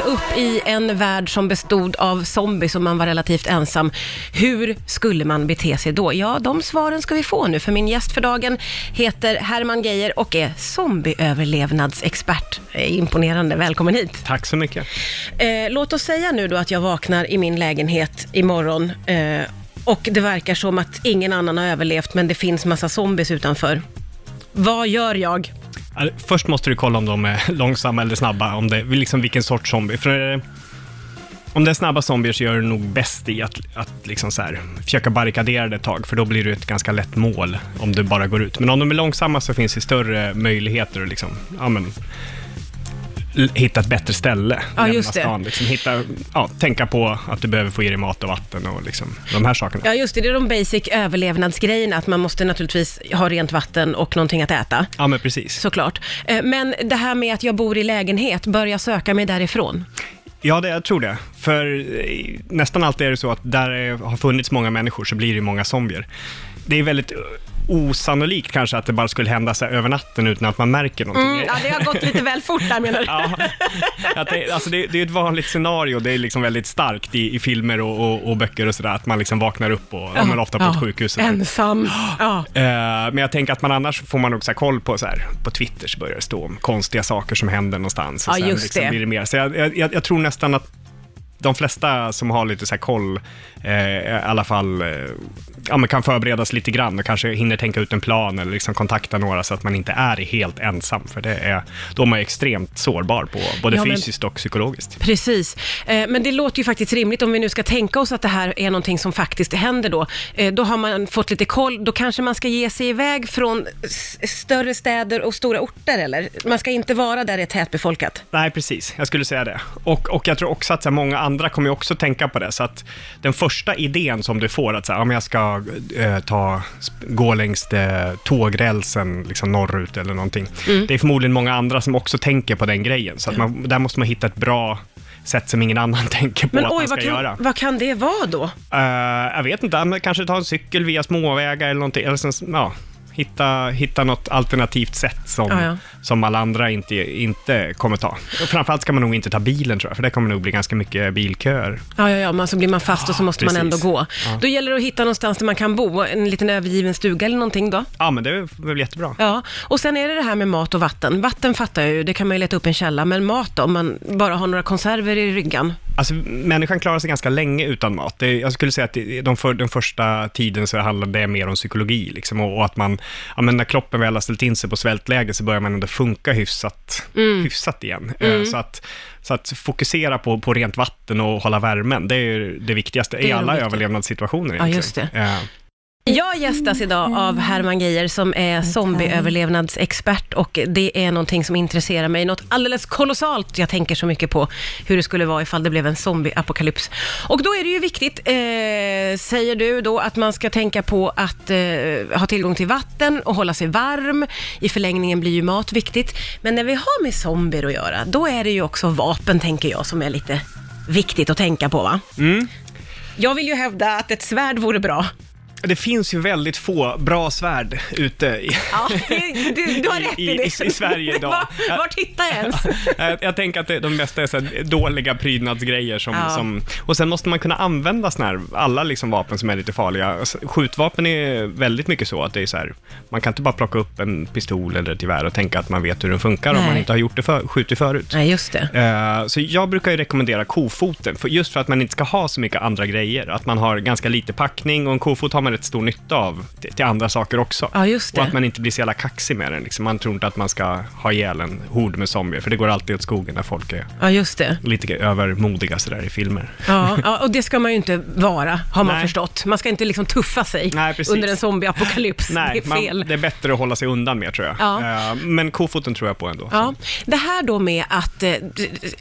växte upp i en värld som bestod av zombies och man var relativt ensam. Hur skulle man bete sig då? Ja, de svaren ska vi få nu, för min gäst för dagen heter Herman Geijer och är zombieöverlevnadsexpert. Imponerande, välkommen hit. Tack så mycket. Eh, låt oss säga nu då att jag vaknar i min lägenhet imorgon eh, och det verkar som att ingen annan har överlevt, men det finns massa zombies utanför. Vad gör jag? Först måste du kolla om de är långsamma eller snabba, om det, liksom vilken sorts zombie. För eh, om det är snabba zombier så gör du nog bäst i att, att liksom så här, försöka barrikadera det ett tag, för då blir du ett ganska lätt mål om du bara går ut. Men om de är långsamma så finns det större möjligheter att liksom, ja, men, hitta ett bättre ställe. Ja, just det. Stan, liksom, hitta, ja, tänka på att du behöver få i dig mat och vatten och liksom, de här sakerna. Ja, just det, det är de basic överlevnadsgrejerna, att man måste naturligtvis ha rent vatten och någonting att äta. Ja, men precis. Såklart. Eh, Men det här med att jag bor i lägenhet, bör jag söka mig därifrån? Ja, det, jag tror det. För eh, nästan alltid är det så att där det har funnits många människor så blir det många zombier. Det är väldigt eh, osannolikt kanske att det bara skulle hända så här över natten utan att man märker någonting. Mm, ja, det har gått lite väl fort där menar du? Ja, att det, alltså det, det är ett vanligt scenario, det är liksom väldigt starkt i, i filmer och, och, och böcker och sådär, att man liksom vaknar upp och, ja, men ofta på ett sjukhus. Ensam. Ja. Eh, men jag tänker att man annars får man också ha koll på så här, på Twitter så börjar det stå om konstiga saker som händer någonstans. Och Ja, sen just liksom det. Blir det mer. Så jag, jag, jag tror nästan att de flesta som har lite så här koll, eh, i alla fall, eh, ja, kan förberedas lite grann och kanske hinner tänka ut en plan eller liksom kontakta några så att man inte är helt ensam. För det är, då är man extremt sårbar på både Ja, men- fysiskt och psykologiskt. Precis, Eh, men det låter ju faktiskt rimligt om vi nu ska tänka oss att det här är någonting som faktiskt händer då. Eh, Då har man fått lite koll, då kanske man ska ge sig iväg från större städer och stora orter eller? Man ska inte vara där det är tätbefolkat. Nej, precis. Jag skulle säga det. Och, och jag tror också att så här, många andra kommer ju också tänka på det. Så att den första idén som du får, att så här, ja, jag ska eh, ta, gå längs det, tågrälsen liksom norrut eller någonting. Mm. Det är förmodligen många andra som också tänker på den grejen. Så att man, där måste man hitta ett bra sätt som ingen annan tänker på Men att oj, man ska vad kan, göra. vad kan det vara då? Eh, jag vet inte, kanske ta en cykel via småvägar eller någonting. Eller sen, ja, hitta, hitta något alternativt sätt som, Ja, ja. som alla andra inte, inte kommer ta. Och framförallt ska man nog inte ta bilen tror jag, för det kommer nog bli ganska mycket bilköer. Ja, ja, ja, men så blir man fast och så måste man ändå gå. Då gäller det att hitta någonstans där man kan bo, en liten övergiven stuga eller någonting då. Ja, men det är väl jättebra. Ja, och sen är det det här med mat och vatten. Vatten fattar jag ju, det kan man ju leta upp en källa, men mat då, om man bara har några konserver i ryggan. Alltså, människan klarar sig ganska länge utan mat. Det, jag skulle säga att de för, den första tiden så handlar det mer om psykologi. Liksom, och, och att man, ja, men när kroppen väl har ställt in sig på svältläge så börjar man ändå funka hyfsat, Mm. hyfsat igen. Eh, Så, att, så att fokusera på, på rent vatten och hålla värmen, det är det viktigaste Det är i alla viktiga. överlevnadssituationer. Ja, just det. Jag gästas idag av Herman Geijer som är zombieöverlevnadsexpert och det är någonting som intresserar mig något alldeles kolossalt. Jag tänker så mycket på hur det skulle vara ifall det blev en zombieapokalyps. Och då är det ju viktigt, eh, säger du då, att man ska tänka på att eh, ha tillgång till vatten och hålla sig varm. I förlängningen blir ju mat viktigt. Men när vi har med zombier att göra, då är det ju också vapen, tänker jag, som är lite viktigt att tänka på, va? Jag vill ju hävda att ett svärd vore bra. Det finns ju väldigt få bra svärd ute i, Ja, du, du har rätt i, I- i- i Sverige idag. Var, vart hittar jag ens? jag, jag tänker att det, de mesta är så dåliga prydnadsgrejer som, Ja. som... Och sen måste man kunna använda såna här, alla liksom vapen som är lite farliga. Skjutvapen är väldigt mycket så att det är så här, man kan inte bara plocka upp en pistol eller ett gevär och tänka att man vet hur den funkar om Nej. man inte har gjort det för, skjutit förut. Nej, just det. Eh, Så jag brukar ju rekommendera kofoten, för just för att man inte ska ha så mycket andra grejer. Att man har ganska lite packning och en kofot har man rätt stor nytta av till, till andra saker också. Ja, just det. Och att man inte blir så jävla kaxig med den. Liksom. Man tror inte att man ska ha ihjäl en hord med zombier, för det går alltid åt skogen när folk är Ja, just det. lite övermodiga sådär i filmer. Ja, ja, och det ska man ju inte vara, har man Nej. förstått. Man ska inte liksom tuffa sig Nej, under en zombieapokalyps. Nej, det är fel. Man, det är bättre att hålla sig undan med tror jag. Ja. Eh, Men kofoten tror jag på ändå. Ja, det här då med att eh,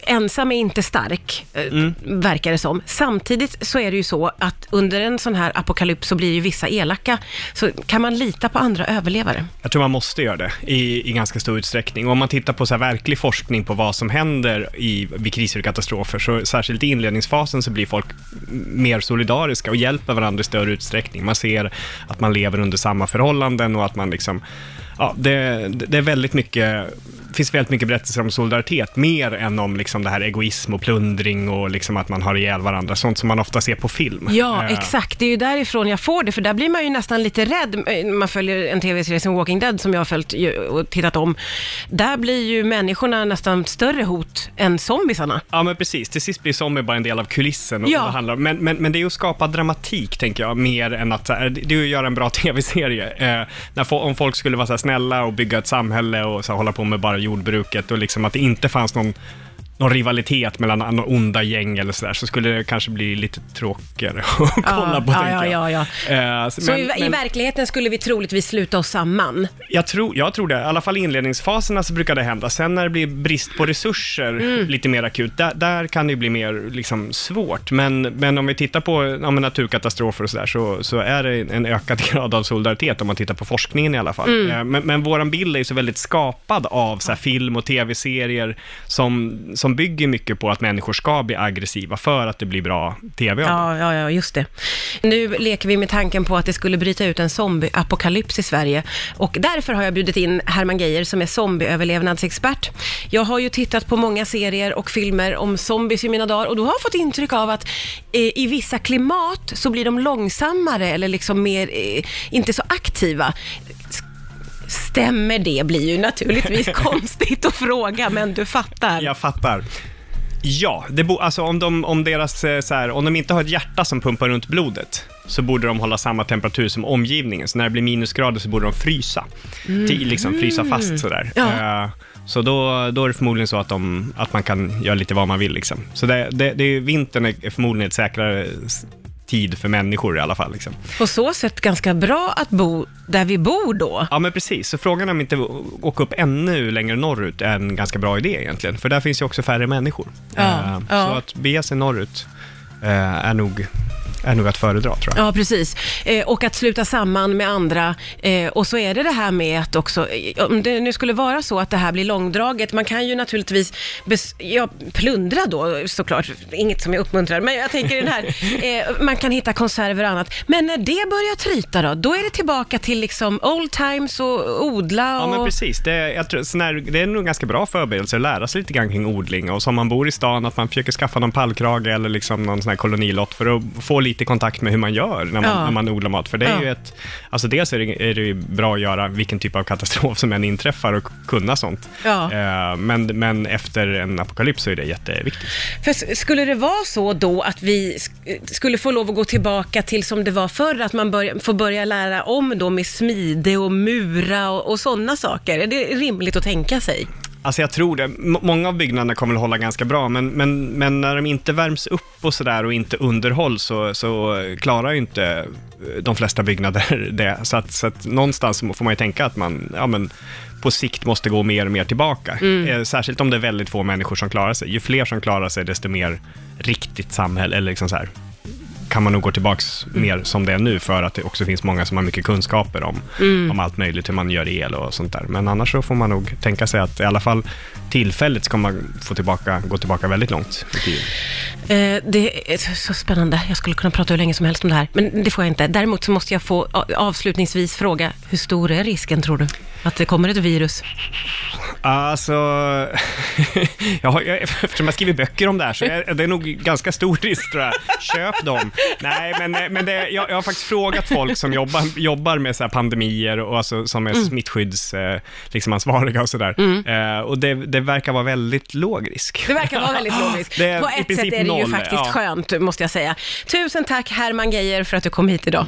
ensam är inte stark, eh, Mm. verkar det som. Samtidigt så är det ju så att under en sån här apokalyps så blir ju vissa elaka. Så kan man lita på andra överlevare? Jag tror man måste göra det i, i ganska stor utsträckning. Och om man tittar på så här verklig forskning på vad som händer i, vid kriser och katastrofer, så särskilt i inledningsfasen så blir folk mer solidariska och hjälper varandra i större utsträckning. Man ser att man lever under samma förhållanden och att man liksom, ja, det, det är väldigt mycket finns väldigt mycket berättelser om solidaritet, mer än om liksom det här egoism och plundring och liksom att man har ihjäl varandra, sånt som man ofta ser på film. Ja, Eh, exakt. Det är ju därifrån jag får det, för där blir man ju nästan lite rädd. Eh, Man följer en tv-serie som Walking Dead, som jag har följt och tittat om. Där blir ju människorna nästan större hot än zombisarna. Ja, men precis. Till sist blir zombie bara en del av kulissen. Och Ja. det handlar om. Men, men, men det är ju att skapa dramatik, tänker jag, mer än att... Det är ju att göra en bra tv-serie. Eh, när, om folk skulle vara så snälla och bygga ett samhälle och så hålla på med bara jordbruket och liksom att det inte fanns någon någon rivalitet mellan några onda gäng eller sådär, så skulle det kanske bli lite tråkigare att kolla på, ja, ja, ja, ja. Eh, Så i, i verkligheten skulle vi troligtvis sluta oss samman. Jag tror, jag tror det. I alla fall i inledningsfaserna så brukar det hända. Sen när det blir brist på resurser, Mm. lite mer akut, där, där kan det bli mer liksom, svårt. Men, men om vi tittar på ja, men naturkatastrofer och sådär, så, så är det en ökad grad av solidaritet om man tittar på forskningen i alla fall. Mm. Eh, Men, men våran bild är ju så väldigt skapad av så här, film och tv-serier som, som som bygger mycket på att människor ska bli aggressiva för att det blir bra tv av det. Ja, ja, ja, just det. Nu leker vi med tanken på att det skulle bryta ut en zombieapokalyps i Sverige och därför har jag bjudit in Herman Geijer som är zombieöverlevnadsexpert. Jag har ju tittat på många serier och filmer om zombies i mina dagar och då har jag fått intryck av att eh, i vissa klimat så blir de långsammare eller liksom mer, eh, inte så aktiva. Stämmer det blir ju naturligtvis konstigt att fråga, men du fattar. Jag fattar. Ja, det bo, alltså om, de, om, deras, eh, så här, om de inte har ett hjärta som pumpar runt blodet, så borde de hålla samma temperatur som omgivningen. Så när det blir minusgrader så borde de frysa. Till, liksom frysa fast sådär. Mm. Ja. Eh, så då, då är det förmodligen så att, de, att man kan göra lite vad man vill. Liksom. Så det, det, det är, vintern är förmodligen ett säkrare tid för människor i alla fall. Liksom. På så sätt ganska bra att bo där vi bor då. Ja, men precis. Så frågan är om inte åka upp ännu längre norrut är en ganska bra idé egentligen. För där finns ju också färre människor. Ja, Eh, ja. Så att bege sig norrut eh, är, nog, är nog att föredra, tror jag. Ja, precis. Eh, och att sluta samman med andra. Eh, och så är det det här med att också, eh, om det nu skulle vara så att det här blir långdraget, man kan ju naturligtvis bes, ja, plundra då såklart, inget som jag uppmuntrar, men jag tänker den här, eh, man kan hitta konserver och annat. Men när det börjar tryta då, då är det tillbaka till liksom old times och odla Ja, och... men precis. Det, är- jag tror, sån här, det är nog ganska bra förberedelse att lära sig lite grann kring odling. Och som man bor i stan, att man försöker skaffa någon pallkrage eller liksom någon sån här kolonilott för att få lite kontakt med hur man gör när man, Ja. när man odlar mat. För det är Ja. ju ett... Alltså dels är det, är det bra att göra vilken typ av katastrof som än inträffar och kunna sånt. Ja. Eh, men, men efter en apokalyps så är det jätteviktigt. För skulle det vara så då att vi sk- skulle få lov att gå tillbaka till som det var förr, att man börja, får börja lära om då med smide och mura och, och sådana saker? Är det rimligt att tänka sig? Alltså jag tror det. M- många av byggnaderna kommer att hålla ganska bra, men, men, men när de inte värms upp och sådär och inte underhålls så, så klarar ju inte eh, de flesta byggnader det. Så att, så att någonstans får man ju tänka att man, ja men, på sikt måste gå mer och mer tillbaka. Eh, Särskilt om det är väldigt få människor som klarar sig. Ju fler som klarar sig, desto mer riktigt samhälle, eller liksom så här, kan man nog gå tillbaks mer som det är nu för att det också finns många som har mycket kunskaper om, om allt möjligt, hur man gör el och sånt där. Men annars så får man nog tänka sig att i alla fall tillfälligt ska man få tillbaka, gå tillbaka väldigt långt i tiden. Eh, det är så, spännande. Jag skulle kunna prata hur länge som helst om det här, men det får jag inte. Däremot så måste jag få avslutningsvis fråga, hur stor är risken tror du? Att det kommer ett virus? Alltså, jag har, jag, eftersom jag skriver böcker om det här så är det nog ganska stor risk tror jag. Köp dem. Nej, men, men det, jag, jag har faktiskt frågat folk som jobbar, jobbar med så här pandemier och alltså, som är smittskydds, eh, liksom ansvariga och sådär. Eh, och det, det verkar vara väldigt låg risk. Det verkar vara väldigt. Det är På ett sätt är det ju noll, faktiskt ja. skönt, måste jag säga. Tusen tack Herman Geijer för att du kom hit idag.